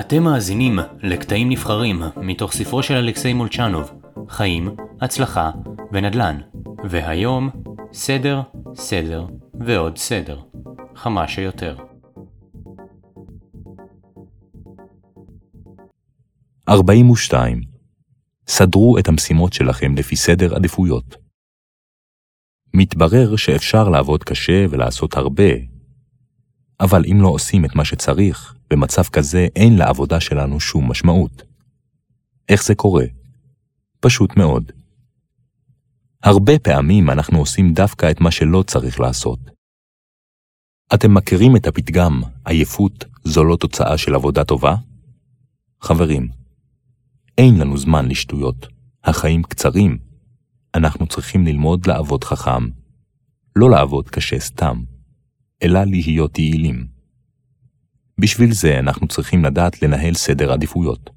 אתם מאזינים לקטעים נבחרים מתוך ספרו של אלכסיי מולצ'נוב, חיים, הצלחה ונדל"ן. והיום, סדר, סדר ועוד סדר. כמה שיותר. ארבעים ושתיים סדרו את המשימות שלכם לפי סדר עדיפויות. מתברר שאפשר לעבוד קשה ולעשות הרבה, אבל אם לא עושים את מה שצריך, במצב כזה אין לעבודה שלנו שום משמעות. איך זה קורה? פשוט מאוד. הרבה פעמים אנחנו עושים דווקא את מה שלא צריך לעשות. אתם מכירים את הפתגם, עייפות זו לא תוצאה של עבודה טובה? חברים, אין לנו זמן לשטויות, החיים קצרים. אנחנו צריכים ללמוד לעבוד חכם, לא לעבוד קשה סתם, אלא להיות יעילים. בשביל זה אנחנו צריכים לדעת לנהל סדר עדיפויות.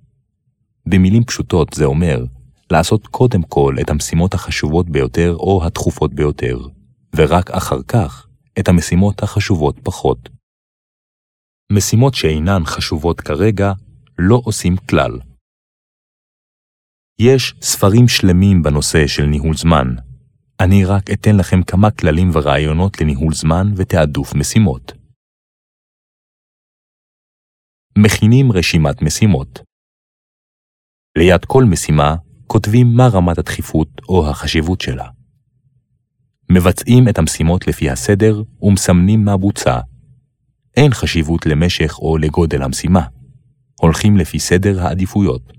במילים פשוטות זה אומר לעשות קודם כל את המשימות החשובות ביותר או הדחופות ביותר, ורק אחר כך את המשימות החשובות פחות. משימות שאינן חשובות כרגע לא עושים כלל. יש ספרים שלמים בנושא של ניהול זמן. אני רק אתן לכם כמה כללים ורעיונות לניהול זמן ותעדוף משימות. מכינים רשימת משימות. ליד כל משימה כותבים מה רמת הדחיפות או החשיבות שלה. מבצעים את המשימות לפי הסדר ומסמנים מה בוצע. אין חשיבות למשך או לגודל המשימה. הולכים לפי סדר העדיפויות.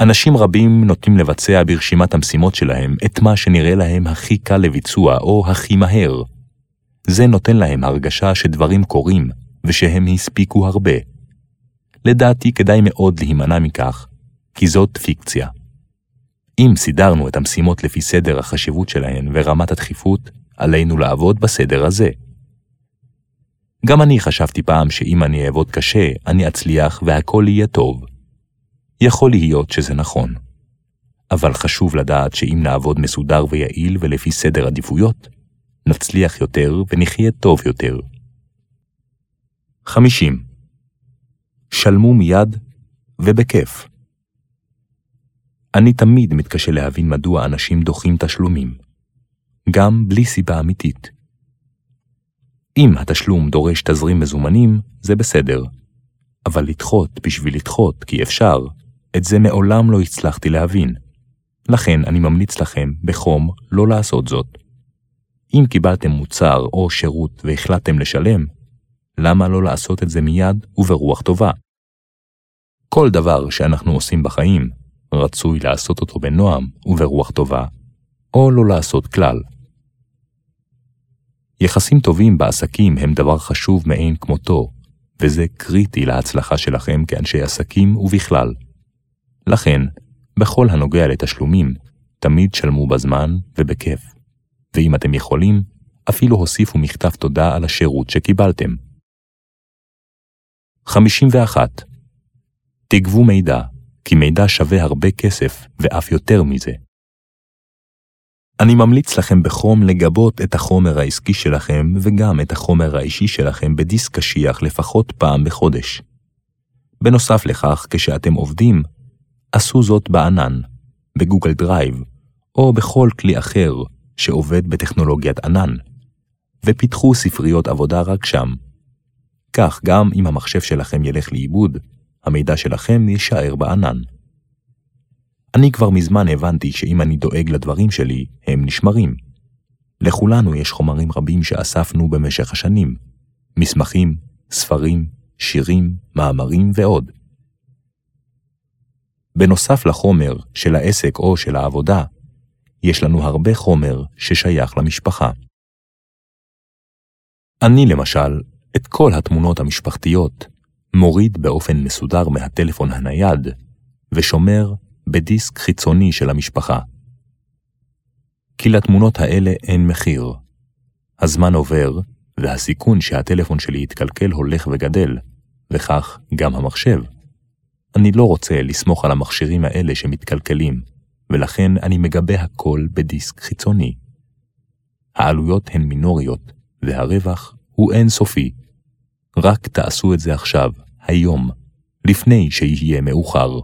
אנשים רבים נוטים לבצע ברשימת המשימות שלהם את מה שנראה להם הכי קל לביצוע או הכי מהר. זה נותן להם הרגשה שדברים קורים ושהם הספיקו הרבה. לדעתי כדאי מאוד להימנע מכך, כי זאת פיקציה. אם סידרנו את המשימות לפי סדר החשיבות שלהן ורמת הדחיפות, עלינו לעבוד בסדר הזה. גם אני חשבתי פעם שאם אני אעבוד קשה, אני אצליח והכל יהיה טוב. יכול להיות שזה נכון. אבל חשוב לדעת שאם נעבוד מסודר ויעיל ולפי סדר עדיפויות, נצליח יותר ונחיה טוב יותר. 50. שלמו מיד ובכיף. אני תמיד מתקשה להבין מדוע אנשים דוחים תשלומים, גם בלי סיבה אמיתית. אם התשלום דורש תזרים מזומנים, זה בסדר, אבל לדחות בשביל לדחות כי אפשר, את זה מעולם לא הצלחתי להבין. לכן אני ממליץ לכם בחום לא לעשות זאת. אם קיבלתם מוצר או שירות והחלטתם לשלם, למה לא לעשות את זה מיד וברוח טובה? כל דבר שאנחנו עושים בחיים, רצוי לעשות אותו בנועם וברוח טובה, או לא לעשות כלל. יחסים טובים בעסקים הם דבר חשוב מאין כמותו, וזה קריטי להצלחה שלכם כאנשי עסקים ובכלל. לכן, בכל הנוגע לתשלומים, תמיד שלמו בזמן ובכיף. ואם אתם יכולים, אפילו הוסיפו מכתב תודה על השירות שקיבלתם. 51. תגבו מידע, כי מידע שווה הרבה כסף, ואף יותר מזה. אני ממליץ לכם בחום לגבות את החומר העסקי שלכם וגם את החומר האישי שלכם בדיסק קשיח לפחות פעם בחודש. בנוסף לכך, כשאתם עובדים, עשו זאת בענן, ב Google Drive, או בכל כלי אחר שעובד בטכנולוגיית ענן, ופיתחו ספריות עבודה רק שם. כך גם אם המחשב שלכם ילך לאיבוד, המידע שלכם יישאר בענן. אני כבר מזמן הבנתי שאם אני דואג לדברים שלי, הם נשמרים. לכולנו יש חומרים רבים שאספנו במשך השנים, מסמכים, ספרים, שירים, מאמרים ועוד. בנוסף לחומר של העסק או של העבודה, יש לנו הרבה חומר ששייך למשפחה. אני למשל, את כל התמונות המשפחתיות מוריד באופן מסודר מהטלפון הנייד ושומר בדיסק חיצוני של המשפחה. כי לתמונות האלה אין מחיר. הזמן עובר, והסיכון שהטלפון שלי יתקלקל הולך וגדל, וכך גם המחשב. אני לא רוצה לסמוך על המכשירים האלה שמתקלקלים, ולכן אני מגבה הכל בדיסק חיצוני. העלויות הן מינוריות, והרווח הוא אינסופי. רק תעשו את זה עכשיו, היום, לפני שיהיה מאוחר.